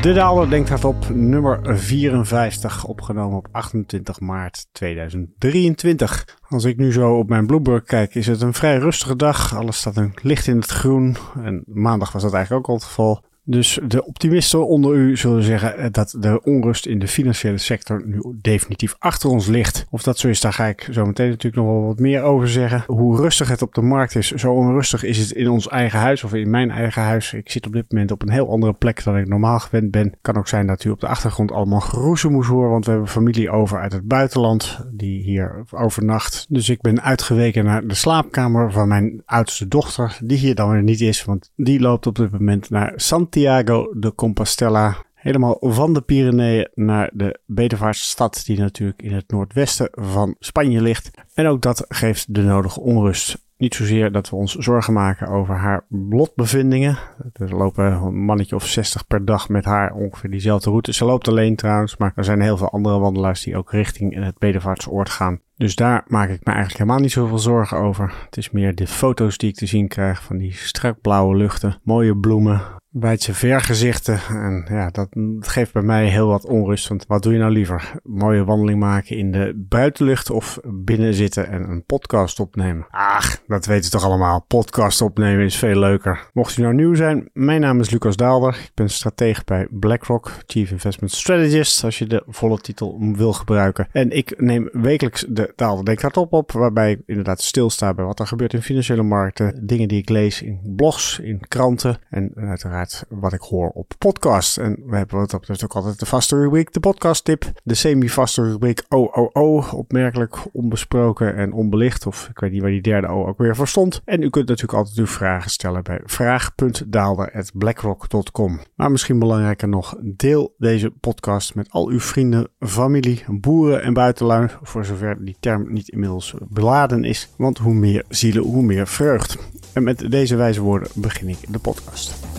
De Daalder denkt hardop, nummer 54, opgenomen op 28 maart 2023. Als ik nu zo op mijn Bloomberg kijk, is het een vrij rustige dag. Alles staat een licht in het groen. En maandag was dat eigenlijk ook al het geval. Dus de optimisten onder u zullen zeggen eh, dat de onrust in de financiële sector nu definitief achter ons ligt. Of dat zo is, daar ga ik zo meteen natuurlijk nog wel wat meer over zeggen. Hoe rustig het op de markt is, zo onrustig is het in ons eigen huis of in mijn eigen huis. Ik zit op dit moment op een heel andere plek dan ik normaal gewend ben. Kan ook zijn dat u op de achtergrond allemaal geroezemoes hoort, want we hebben familie over uit het buitenland die hier overnacht. Dus ik ben uitgeweken naar de slaapkamer van mijn oudste dochter, die hier dan weer niet is, want die loopt op dit moment naar Santi Santiago de Compostela. Helemaal van de Pyreneeën naar de bedevaartsstad die natuurlijk in het noordwesten van Spanje ligt. En ook dat geeft de nodige onrust. Niet zozeer dat we ons zorgen maken over haar lotbevindingen. Er lopen een mannetje of 60 per dag met haar ongeveer diezelfde route. Ze loopt alleen trouwens, maar er zijn heel veel andere wandelaars die ook richting het bedevaartsoord gaan. Dus daar maak ik me eigenlijk helemaal niet zoveel zorgen over. Het is meer de foto's die ik te zien krijg van die strak blauwe luchten, mooie bloemen, wijdse vergezichten. En ja, dat geeft bij mij heel wat onrust. Want wat doe je nou liever? Mooie wandeling maken in de buitenlucht of binnen zitten en een podcast opnemen? Ach, dat weten toch allemaal. Podcast opnemen is veel leuker. Mocht u nou nieuw zijn, mijn naam is Lucas Daalder. Ik ben stratege bij BlackRock, Chief Investment Strategist, als je de volle titel wil gebruiken. En ik neem wekelijks de Daalder Denk Hardop op, waarbij ik inderdaad stilsta bij wat er gebeurt in financiële markten. Dingen die ik lees in blogs, in kranten en uiteraard wat ik hoor op podcast. En we hebben wat dat betreft ook altijd de vaste rubriek, de podcast tip. De semi-vaste rubriek OOO, opmerkelijk onbesproken en onbelicht. Of ik weet niet waar die derde O ook weer voor stond. En u kunt natuurlijk altijd uw vragen stellen bij vraag.daalder.blackrock.com. Maar misschien belangrijker nog, deel deze podcast met al uw vrienden, familie, boeren en buitenlui. Voor zover die term niet inmiddels beladen is. Want hoe meer zielen, hoe meer vreugd. En met deze wijze woorden begin ik de podcast.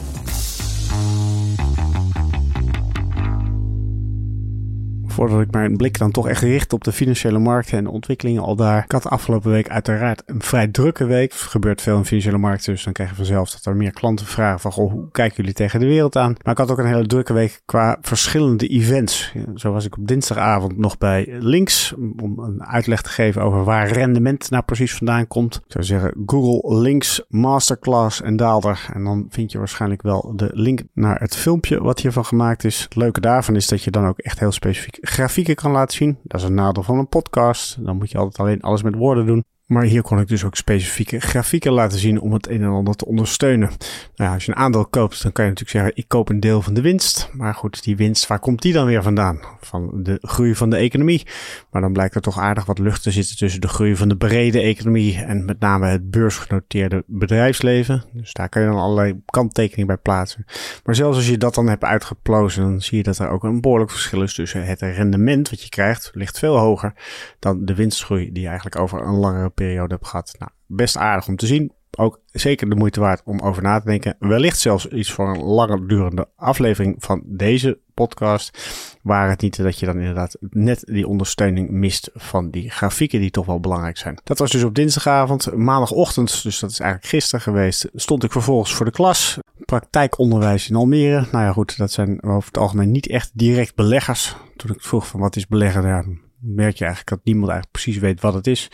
Voordat ik mijn blik dan toch echt richt op de financiële markten en de ontwikkelingen al daar. Ik had de afgelopen week uiteraard een vrij drukke week. Er gebeurt veel in financiële markten, dus dan krijg je vanzelf dat er meer klanten vragen van, goh, hoe kijken jullie tegen de wereld aan? Maar ik had ook een hele drukke week qua verschillende events. Zo was ik op dinsdagavond nog bij Links om een uitleg te geven over waar rendement nou precies vandaan komt. Ik zou zeggen Google Links Masterclass en Daalder. En dan vind je waarschijnlijk wel de link naar het filmpje wat hiervan gemaakt is. Het leuke daarvan is dat je dan ook echt heel specifiek grafieken kan laten zien. Dat is een nadeel van een podcast. Dan moet je altijd alleen alles met woorden doen. Maar hier kon ik dus ook specifieke grafieken laten zien om het een en ander te ondersteunen. Nou ja, als je een aandeel koopt, dan kan je natuurlijk zeggen: ik koop een deel van de winst. Maar goed, die winst, waar komt die dan weer vandaan? Van de groei van de economie. Maar dan blijkt er toch aardig wat lucht te zitten tussen de groei van de brede economie en met name het beursgenoteerde bedrijfsleven. Dus daar kan je dan allerlei kanttekeningen bij plaatsen. Maar zelfs als je dat dan hebt uitgeplozen, dan zie je dat er ook een behoorlijk verschil is tussen het rendement wat je krijgt, ligt veel hoger dan de winstgroei die eigenlijk over een langere periode heb gehad. Nou, best aardig om te zien. Ook zeker de moeite waard om over na te denken. Wellicht zelfs iets voor een langer durende aflevering van deze podcast. Waar het niet dat je dan inderdaad net die ondersteuning mist van die grafieken die toch wel belangrijk zijn. Dat was dus op dinsdagavond. Maandagochtend, dus dat is eigenlijk gisteren geweest, stond ik vervolgens voor de klas. Praktijkonderwijs in Almere. Nou ja goed, dat zijn over het algemeen niet echt direct beleggers. Toen ik vroeg van wat is beleggen, ja, merk je eigenlijk dat niemand eigenlijk precies weet wat het is.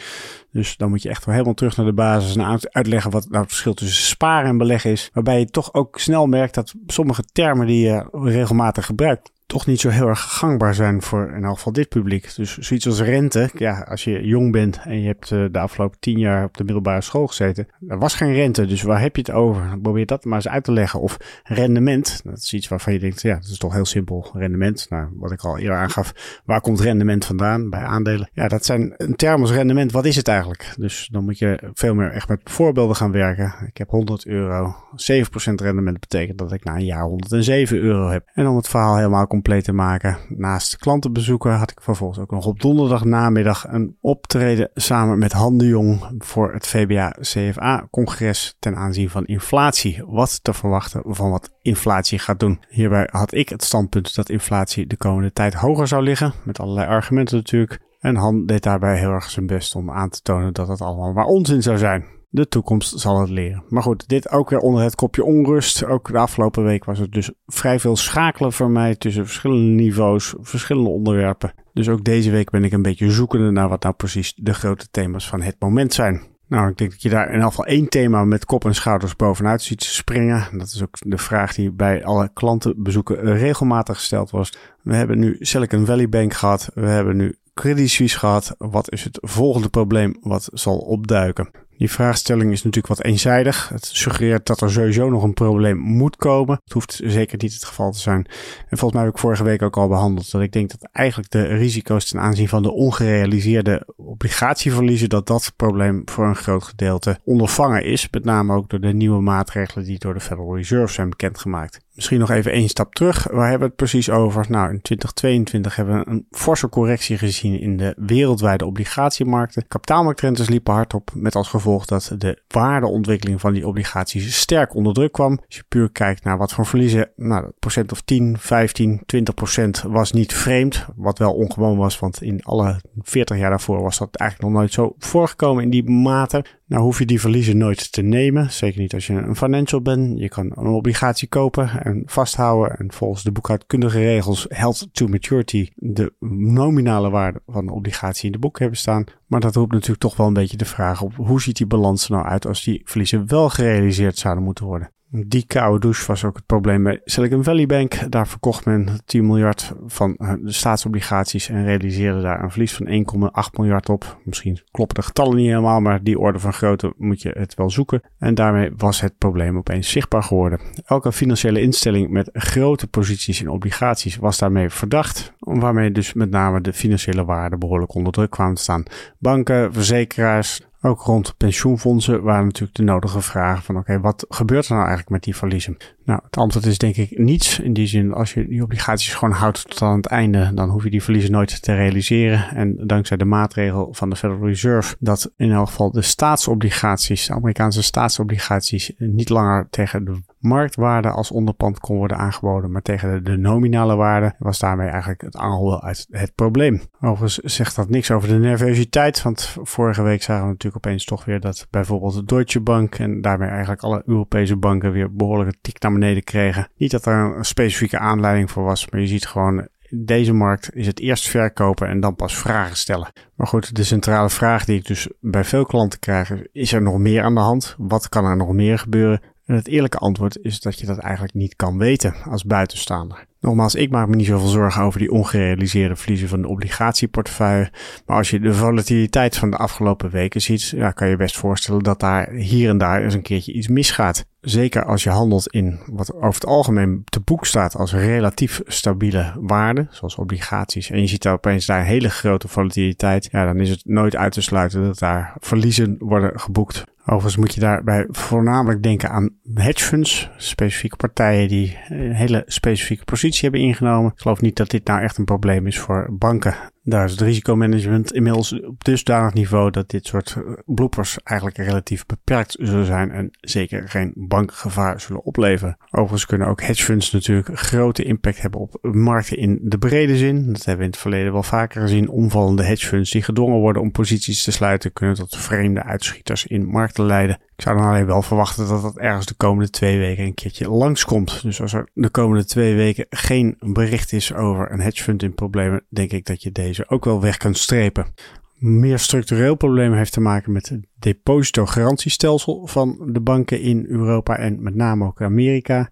Dus dan moet je echt wel helemaal terug naar de basis en uitleggen wat nou het verschil tussen sparen en beleggen is. Waarbij je toch ook snel merkt dat sommige termen die je regelmatig gebruikt, toch niet zo heel erg gangbaar zijn voor in elk geval dit publiek. Dus zoiets als rente, ja, als je jong bent en je hebt eh, de afgelopen tien jaar op de middelbare school gezeten, er was geen rente, dus waar heb je het over? Probeer dat maar eens uit te leggen. Of rendement, dat is iets waarvan je denkt, ja, dat is toch heel simpel. Rendement, nou, wat ik al eerder aangaf, waar komt rendement vandaan bij aandelen? Ja, dat zijn een term als rendement, wat is het eigenlijk? Dus dan moet je veel meer echt met voorbeelden gaan werken. Ik heb 100 euro, 7% rendement betekent dat ik na een jaar 107 euro heb. En om het verhaal helemaal compleet te maken. Naast klantenbezoeken had ik vervolgens ook nog op donderdag namiddag een optreden samen met Han de Jong voor het VBA CFA congres ten aanzien van inflatie. Wat te verwachten van wat inflatie gaat doen. Hierbij had ik het standpunt dat inflatie de komende tijd hoger zou liggen. Met allerlei argumenten natuurlijk. En Han deed daarbij heel erg zijn best om aan te tonen dat het allemaal maar onzin zou zijn. De toekomst zal het leren. Maar goed, dit ook weer onder het kopje onrust. Ook de afgelopen week was het dus vrij veel schakelen voor mij tussen verschillende niveaus, verschillende onderwerpen. Dus ook deze week ben ik een beetje zoekende naar wat nou precies de grote thema's van het moment zijn. Nou, ik denk dat je daar in ieder geval één thema met kop en schouders bovenuit ziet springen. Dat is ook de vraag die bij alle klantenbezoeken regelmatig gesteld was. We hebben nu Silicon Valley Bank gehad. We hebben nu Credit Suisse gehad. Wat is het volgende probleem wat zal opduiken? Die vraagstelling is natuurlijk wat eenzijdig. Het suggereert dat er sowieso nog een probleem moet komen. Het hoeft zeker niet het geval te zijn. En volgens mij heb ik vorige week ook al behandeld dat ik denk dat eigenlijk de risico's ten aanzien van de ongerealiseerde obligatieverliezen, dat dat probleem voor een groot gedeelte ondervangen is. Met name ook door de nieuwe maatregelen die door de Federal Reserve zijn bekendgemaakt. Misschien nog even één stap terug. Waar hebben we het precies over? Nou, in 2022 hebben we een forse correctie gezien in de wereldwijde obligatiemarkten. Kapitaalmarktrentes liepen hard op, met als gevolg dat de waardeontwikkeling van die obligaties sterk onder druk kwam. Als je puur kijkt naar wat voor verliezen, nou, procent of 10, 15, 20 procent was niet vreemd. Wat wel ongewoon was, want in alle 40 jaar daarvoor was dat eigenlijk nog nooit zo voorgekomen in die mate. Nou hoef je die verliezen nooit te nemen. Zeker niet als je een financial bent. Je kan een obligatie kopen en vasthouden. En volgens de boekhoudkundige regels held to maturity de nominale waarde van de obligatie in de boek hebben staan. Maar dat roept natuurlijk toch wel een beetje de vraag op hoe ziet die balans er nou uit als die verliezen wel gerealiseerd zouden moeten worden. Die koude douche was ook het probleem bij Silicon Valley Bank. Daar verkocht men 10 miljard van eh, de staatsobligaties en realiseerde daar een verlies van 1,8 miljard op. Misschien kloppen de getallen niet helemaal, maar die orde van grootte moet je het wel zoeken. En daarmee was het probleem opeens zichtbaar geworden. Elke financiële instelling met grote posities in obligaties was daarmee verdacht, waarmee dus met name de financiële waarden behoorlijk onder druk kwamen te staan. Banken, verzekeraars, ook rond pensioenfondsen waren natuurlijk de nodige vragen van oké, wat gebeurt er nou eigenlijk met die verliezen? Nou, het antwoord is denk ik niets. In die zin, als je die obligaties gewoon houdt tot aan het einde, dan hoef je die verliezen nooit te realiseren. En dankzij de maatregel van de Federal Reserve, dat in elk geval de staatsobligaties, de Amerikaanse staatsobligaties, niet langer tegen de marktwaarde als onderpand kon worden aangeboden, maar tegen de, nominale waarde was daarmee eigenlijk het aanhouden uit het probleem. Overigens zegt dat niks over de nervositeit, want vorige week zagen we natuurlijk opeens toch weer dat bijvoorbeeld de Deutsche Bank en daarmee eigenlijk alle Europese banken weer behoorlijke tik naar beneden kregen. Niet dat er een specifieke aanleiding voor was, maar je ziet gewoon deze markt is het eerst verkopen en dan pas vragen stellen. Maar goed, de centrale vraag die ik dus bij veel klanten krijg is er nog meer aan de hand? Wat kan er nog meer gebeuren? En het eerlijke antwoord is dat je dat eigenlijk niet kan weten als buitenstaander. Nogmaals, ik maak me niet zoveel zorgen over die ongerealiseerde verliezen van de obligatieportefeuille. Maar als je de volatiliteit van de afgelopen weken ziet, ja, kan je best voorstellen dat daar hier en daar eens een keertje iets misgaat. Zeker als je handelt in wat over het algemeen te boek staat als relatief stabiele waarden, zoals obligaties, en je ziet daar opeens daar hele grote volatiliteit, ja, dan is het nooit uit te sluiten dat daar verliezen worden geboekt. Overigens moet je daarbij voornamelijk denken aan hedge funds, specifieke partijen die een hele specifieke positie hebben ingenomen. Ik geloof niet dat dit nou echt een probleem is voor banken. Daar is het risicomanagement inmiddels op dusdanig niveau dat dit soort eh, bloepers eigenlijk relatief beperkt zullen zijn en zeker geen bankgevaar zullen opleveren. Overigens kunnen ook hedge funds natuurlijk grote impact hebben op markten in de brede zin. Dat hebben we in het verleden wel vaker gezien. Omvallende hedge funds die gedwongen worden om posities te sluiten kunnen tot vreemde uitschieters in markten leiden. Ik zou dan alleen wel verwachten dat dat ergens de komende twee weken een keertje langskomt. Dus als er de komende twee weken geen bericht is over een hedge fund in problemen, denk ik dat je deze ook wel weg kunt strepen. Meer structureel probleem heeft te maken met het depositogarantiestelsel van de banken in Europa en met name ook Amerika.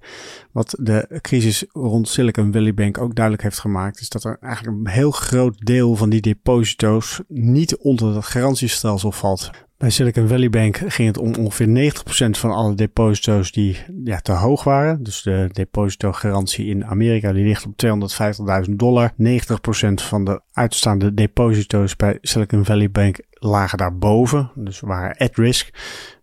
Wat de crisis rond Silicon Valley Bank ook duidelijk heeft gemaakt, is dat er eigenlijk een heel groot deel van die deposito's niet onder dat garantiestelsel valt. Bij Silicon Valley Bank ging het om ongeveer 90% van alle deposito's die ja, te hoog waren. Dus de depositogarantie in Amerika die ligt op 250.000 dollar. 90% van de uitstaande deposito's bij Silicon Valley Bank lagen daarboven. Dus waren at risk.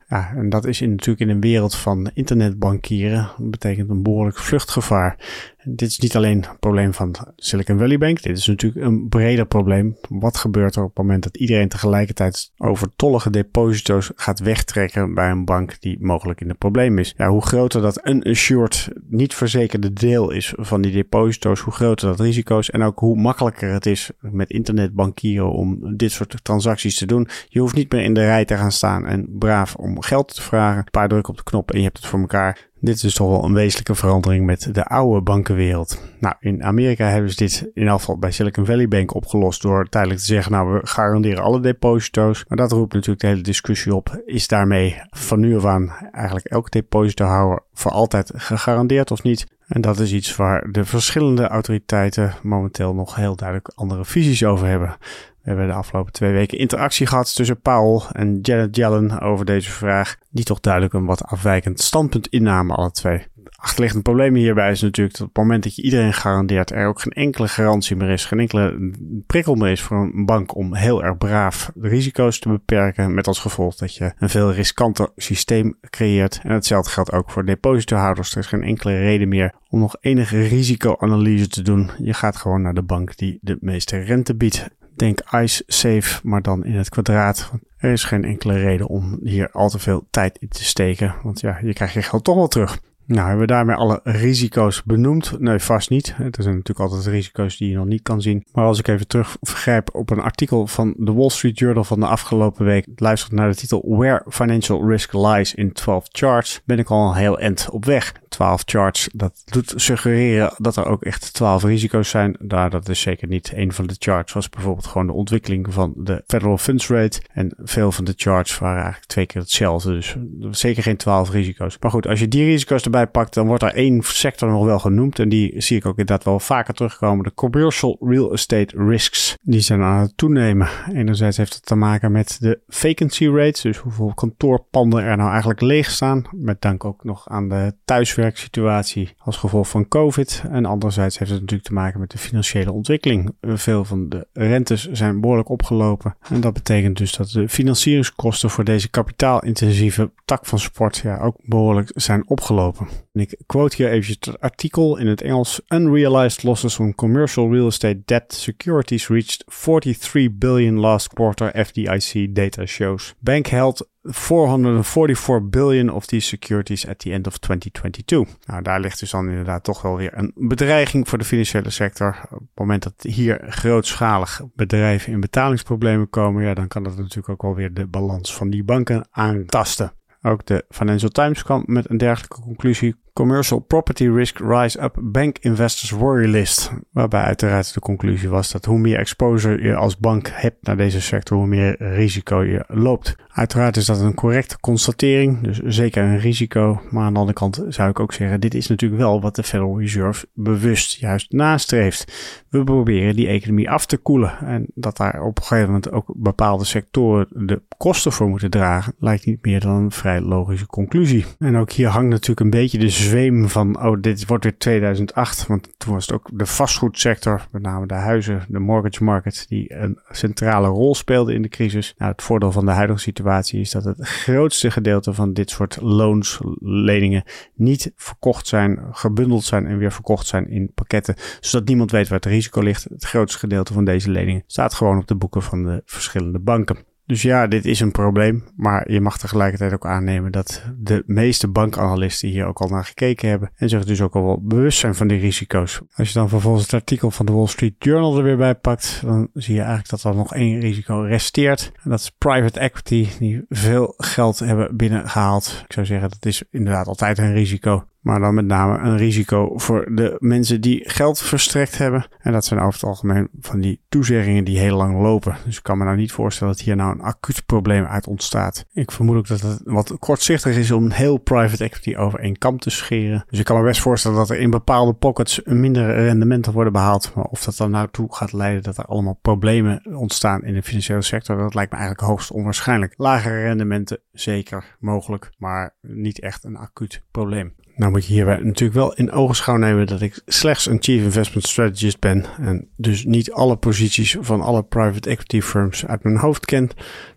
Ja, en dat is in, natuurlijk in een wereld van internetbankieren. Dat betekent een behoorlijk vluchtgevaar. Dit is niet alleen een probleem van Silicon Valley Bank. Dit is natuurlijk een breder probleem. Wat gebeurt er op het moment dat iedereen tegelijkertijd overtollige deposito's gaat wegtrekken bij een bank die mogelijk in de probleem is? Ja, hoe groter dat uninsured, niet verzekerde deel is van die deposito's, hoe groter dat risico's en ook hoe makkelijker het is met internetbankieren om dit soort transacties te doen. Je hoeft niet meer in de rij te gaan staan en braaf om geld te vragen. Een paar drukken op de knop en je hebt het voor elkaar. Dit is toch wel een wezenlijke verandering met de oude bankenwereld. Nou, in Amerika hebben ze dit in afval bij Silicon Valley Bank opgelost door tijdelijk te zeggen, nou, we garanderen alle deposito's. Maar dat roept natuurlijk de hele discussie op. Is daarmee van nu af aan eigenlijk elke depositohouder voor altijd gegarandeerd of niet? En dat is iets waar de verschillende autoriteiten momenteel nog heel duidelijk andere visies over hebben. We hebben de afgelopen twee weken interactie gehad tussen Paul en Janet Yellen over deze vraag, die toch duidelijk een wat afwijkend standpunt innamen, alle twee. Achterliggende probleem hierbij is natuurlijk dat op het moment dat je iedereen garandeert, er ook geen enkele garantie meer is, geen enkele prikkel meer is voor een bank om heel erg braaf de risico's te beperken. Met als gevolg dat je een veel riskanter systeem creëert. En hetzelfde geldt ook voor depositohouders. Er is geen enkele reden meer om nog enige risicoanalyse te doen. Je gaat gewoon naar de bank die de meeste rente biedt. Denk Ice Safe, maar dan in het kwadraat. Er is geen enkele reden om hier al te veel tijd in te steken. Want ja, je krijgt je geld toch wel terug. Nou, hebben we daarmee alle risico's benoemd? Nee, vast niet. Er zijn natuurlijk altijd risico's die je nog niet kan zien. Maar als ik even terug vergrijp op een artikel van de Wall Street Journal van de afgelopen week, luistert naar de titel Where Financial Risk Lies in 12 Charts, ben ik al een heel eind op weg. 12 charts, dat doet suggereren dat er ook echt 12 risico's zijn. Daar, dat is zeker niet. Een van de charts was bijvoorbeeld gewoon de ontwikkeling van de Federal Funds Rate. En veel van de charts waren eigenlijk twee keer hetzelfde. Dus zeker geen 12 risico's. Maar goed, als je die risico's erbij dan wordt er één sector nog wel genoemd. En die zie ik ook inderdaad wel vaker terugkomen. De commercial real estate risks. Die zijn aan het toenemen. Enerzijds heeft het te maken met de vacancy rates. Dus hoeveel kantoorpanden er nou eigenlijk leeg staan. Met dank ook nog aan de thuiswerksituatie als gevolg van COVID. En anderzijds heeft het natuurlijk te maken met de financiële ontwikkeling. Veel van de rentes zijn behoorlijk opgelopen. En dat betekent dus dat de financieringskosten voor deze kapitaalintensieve tak van sport ja, ook behoorlijk zijn opgelopen. En ik quote hier even het artikel in het Engels. Unrealized losses on commercial real estate debt securities reached 43 billion last quarter FDIC data shows. Bank held 444 billion of these securities at the end of 2022. Nou, daar ligt dus dan inderdaad toch wel weer een bedreiging voor de financiële sector. Op het moment dat hier grootschalig bedrijven in betalingsproblemen komen, ja, dan kan dat natuurlijk ook wel weer de balans van die banken aantasten. Ook de Financial Times kwam met een dergelijke conclusie. Commercial Property Risk Rise Up Bank Investors Worry List. Waarbij uiteraard de conclusie was dat hoe meer exposure je als bank hebt naar deze sector, hoe meer risico je loopt. Uiteraard is dat een correcte constatering, dus zeker een risico. Maar aan de andere kant zou ik ook zeggen, dit is natuurlijk wel wat de Federal Reserve bewust juist nastreeft. We proberen die economie af te koelen. En dat daar op een gegeven moment ook bepaalde sectoren de kosten voor moeten dragen, lijkt niet meer dan een vrij logische conclusie. En ook hier hangt natuurlijk een beetje de zweem van, oh, dit wordt weer 2008. Want toen was het ook de vastgoedsector, met name de huizen, de mortgage market, die een centrale rol speelde in de crisis. Nou, het voordeel van de huidige situatie is dat het grootste gedeelte van dit soort loans, leningen, niet verkocht zijn, gebundeld zijn en weer verkocht zijn in pakketten. Zodat niemand weet waar het risico ligt. Het grootste gedeelte van deze leningen staat gewoon op de boeken van de verschillende banken. Dus ja, dit is een probleem. Maar je mag tegelijkertijd ook aannemen dat de meeste bankanalisten hier ook al naar gekeken hebben. En zich dus ook al wel bewust zijn van die risico's. Als je dan vervolgens het artikel van de Wall Street Journal er weer bij pakt, dan zie je eigenlijk dat er nog één risico resteert. En dat is private equity, die veel geld hebben binnengehaald. Ik zou zeggen, dat is inderdaad altijd een risico. Maar dan met name een risico voor de mensen die geld verstrekt hebben. En dat zijn over het algemeen van die toezeggingen die heel lang lopen. Dus ik kan me nou niet voorstellen dat hier nou een acuut probleem uit ontstaat. Ik vermoed ook dat het wat kortzichtig is om heel private equity over één kam te scheren. Dus ik kan me best voorstellen dat er in bepaalde pockets minder rendementen worden behaald. Maar of dat dan nou toe gaat leiden dat er allemaal problemen ontstaan in de financiële sector, dat lijkt me eigenlijk hoogst onwaarschijnlijk. Lagere rendementen, zeker mogelijk, maar niet echt een acuut probleem. Nou moet je hierbij natuurlijk wel in ogenschouw nemen dat ik slechts een Chief Investment Strategist ben. En dus niet alle posities van alle private equity firms uit mijn hoofd ken.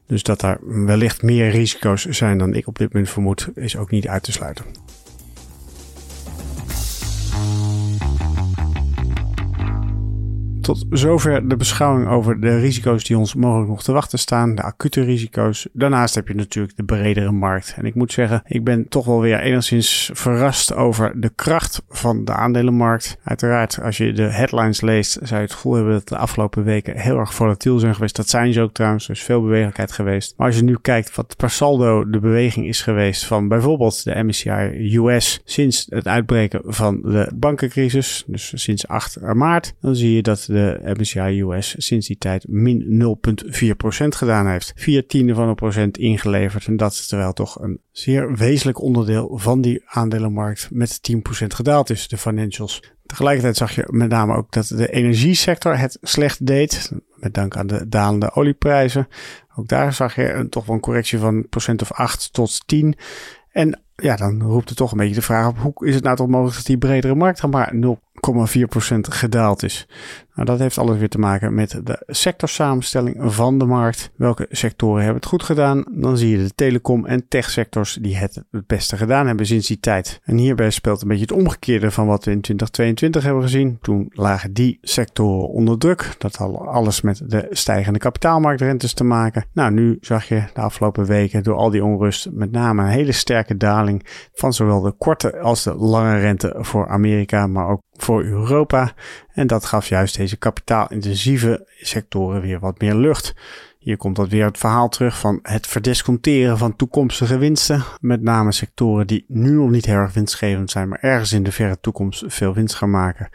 Dus dat daar wellicht meer risico's zijn dan ik op dit moment vermoed, is ook niet uit te sluiten. Tot zover de beschouwing over de risico's die ons mogelijk nog te wachten staan, de acute risico's. Daarnaast heb je natuurlijk de bredere markt. En ik moet zeggen, ik ben toch wel weer enigszins verrast over de kracht van de aandelenmarkt. Uiteraard, als je de headlines leest, zou je het gevoel hebben dat de afgelopen weken heel erg volatiel zijn geweest. Dat zijn ze ook trouwens, er is veel bewegelijkheid geweest. Maar als je nu kijkt wat per saldo de beweging is geweest van bijvoorbeeld de MSCI US sinds het uitbreken van de bankencrisis, dus sinds 8 maart, dan zie je dat de MSCI US sinds die tijd min 0,4% gedaan heeft. Vier tiende van een procent ingeleverd. En dat is terwijl toch een zeer wezenlijk onderdeel van die aandelenmarkt met 10% gedaald is, de financials. Tegelijkertijd zag je met name ook dat de energiesector het slecht deed. Met dank aan de dalende olieprijzen. Ook daar zag je een, toch wel een correctie van procent of 8 tot 10. En ja, dan roept het toch een beetje de vraag op: hoe is het nou toch mogelijk dat die bredere markt dan maar 0,4% gedaald is? Nou, dat heeft alles weer te maken met de sectorsamenstelling van de markt. Welke sectoren hebben het goed gedaan? Dan zie je de telecom- en techsectors die het het beste gedaan hebben sinds die tijd. En hierbij speelt een beetje het omgekeerde van wat we in 2022 hebben gezien. Toen lagen die sectoren onder druk. Dat had alles met de stijgende kapitaalmarktrentes te maken. Nou, nu zag je de afgelopen weken door al die onrust met name een hele sterke daling van zowel de korte als de lange rente voor Amerika, maar ook voor Europa. En dat gaf juist deze kapitaalintensieve sectoren weer wat meer lucht. Hier komt dat weer het verhaal terug van het verdisconteren van toekomstige winsten. Met name sectoren die nu nog niet heel erg winstgevend zijn, maar ergens in de verre toekomst veel winst gaan maken.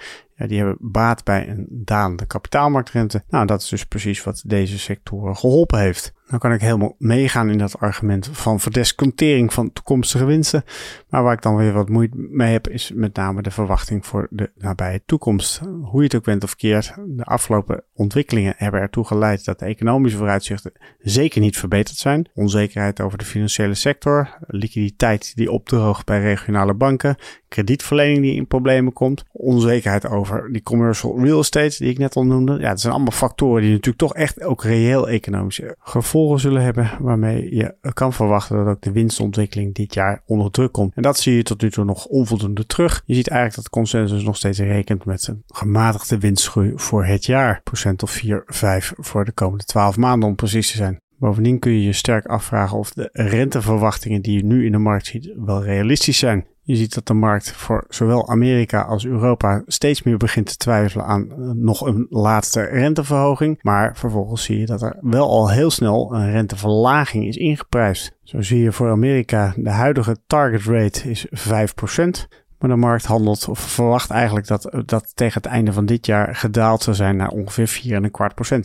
Die hebben baat bij een dalende kapitaalmarktrente. Nou, dat is dus precies wat deze sectoren geholpen heeft. Dan kan ik helemaal meegaan in dat argument van verdescontering van toekomstige winsten. Maar waar ik dan weer wat moeite mee heb, is met name de verwachting voor de nabije toekomst. Hoe je het ook bent of keert, de afgelopen ontwikkelingen hebben ertoe geleid dat de economische vooruitzichten zeker niet verbeterd zijn. Onzekerheid over de financiële sector, liquiditeit die opdroogt bij regionale banken, kredietverlening die in problemen komt, onzekerheid over die commercial real estate die ik net al noemde. Ja, dat zijn allemaal factoren die natuurlijk toch echt ook reëel economische gevolgen zullen hebben, waarmee je kan verwachten dat ook de winstontwikkeling dit jaar onder druk komt. En dat zie je tot nu toe nog onvoldoende terug. Je ziet eigenlijk dat de consensus nog steeds rekent met een gematigde winstgroei voor het jaar. Procent of 4, 5 voor de komende 12 maanden om precies te zijn. Bovendien kun je je sterk afvragen of de renteverwachtingen die je nu in de markt ziet wel realistisch zijn. Je ziet dat de markt voor zowel Amerika als Europa steeds meer begint te twijfelen aan eh, nog een laatste renteverhoging. Maar vervolgens zie je dat er wel al heel snel een renteverlaging is ingeprijsd. Zo zie je voor Amerika de huidige target rate is 5%. Maar de markt handelt of verwacht eigenlijk dat dat tegen het einde van dit jaar gedaald zou zijn naar ongeveer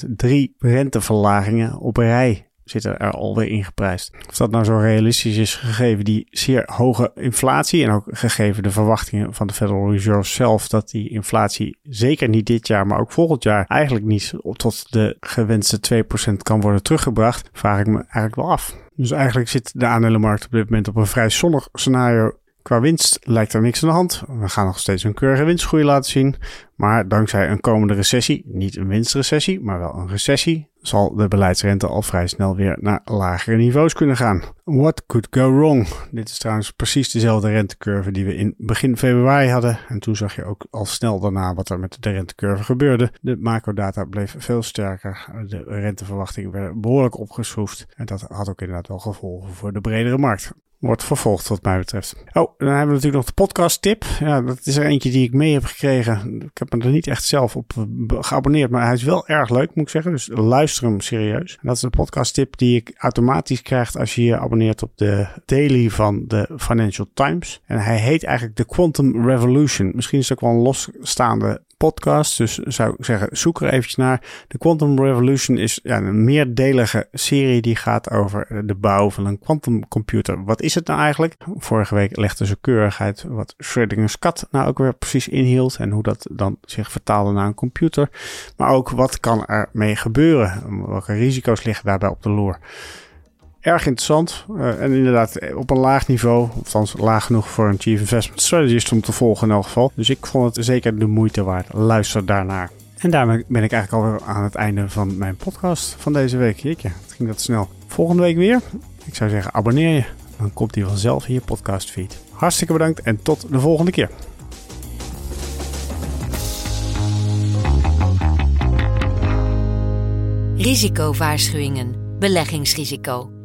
4,25%. Drie renteverlagingen op rij zitten er alweer ingeprijsd. Of dat nou zo realistisch is gegeven die zeer hoge inflatie en ook gegeven de verwachtingen van de Federal Reserve zelf dat die inflatie zeker niet dit jaar, maar ook volgend jaar eigenlijk niet tot de gewenste 2% kan worden teruggebracht, vraag ik me eigenlijk wel af. Dus eigenlijk zit de aandelenmarkt op dit moment op een vrij zonnig scenario Qua winst lijkt er niks aan de hand. We gaan nog steeds een keurige winstgroei laten zien. Maar dankzij een komende recessie, niet een winstrecessie, maar wel een recessie, zal de beleidsrente al vrij snel weer naar lagere niveaus kunnen gaan. What could go wrong? Dit is trouwens precies dezelfde rentecurve die we in begin februari hadden. En toen zag je ook al snel daarna wat er met de rentecurve gebeurde. De macrodata bleef veel sterker. De renteverwachtingen werden behoorlijk opgeschroefd. En dat had ook inderdaad wel gevolgen voor de bredere markt wordt vervolgd wat mij betreft. Oh, dan hebben we natuurlijk nog de podcast tip. Ja, dat is er eentje die ik mee heb gekregen. Ik heb me er niet echt zelf op geabonneerd, maar hij is wel erg leuk moet ik zeggen. Dus luister hem serieus. En dat is de podcast tip die ik automatisch krijg als je je abonneert op de daily van de Financial Times. En hij heet eigenlijk The Quantum Revolution. Misschien is het ook wel een losstaande podcast. Dus zou ik zeggen, zoek er eventjes naar. De Quantum Revolution is een meerdelige serie die gaat over de bouw van een quantumcomputer. Wat is het nou eigenlijk? Vorige week legde ze keurig uit wat Schrödinger's kat nou ook weer precies inhield en hoe dat dan zich vertaalde naar een computer. Maar ook wat kan er mee gebeuren? Welke risico's liggen daarbij op de loer? Erg interessant. Uh, en inderdaad eh, op een laag niveau. Althans laag genoeg voor een Chief Investment Strategist om te volgen in elk geval. Dus ik vond het zeker de moeite waard. Luister daarnaar. En daarmee ben ik eigenlijk alweer aan het einde van mijn podcast van deze week. Jeetje, het ging dat snel. Volgende week weer. Ik zou zeggen abonneer je. Dan komt die vanzelf in je podcast feed. Hartstikke bedankt en tot de volgende keer. Risicowaarschuwingen. Beleggingsrisico.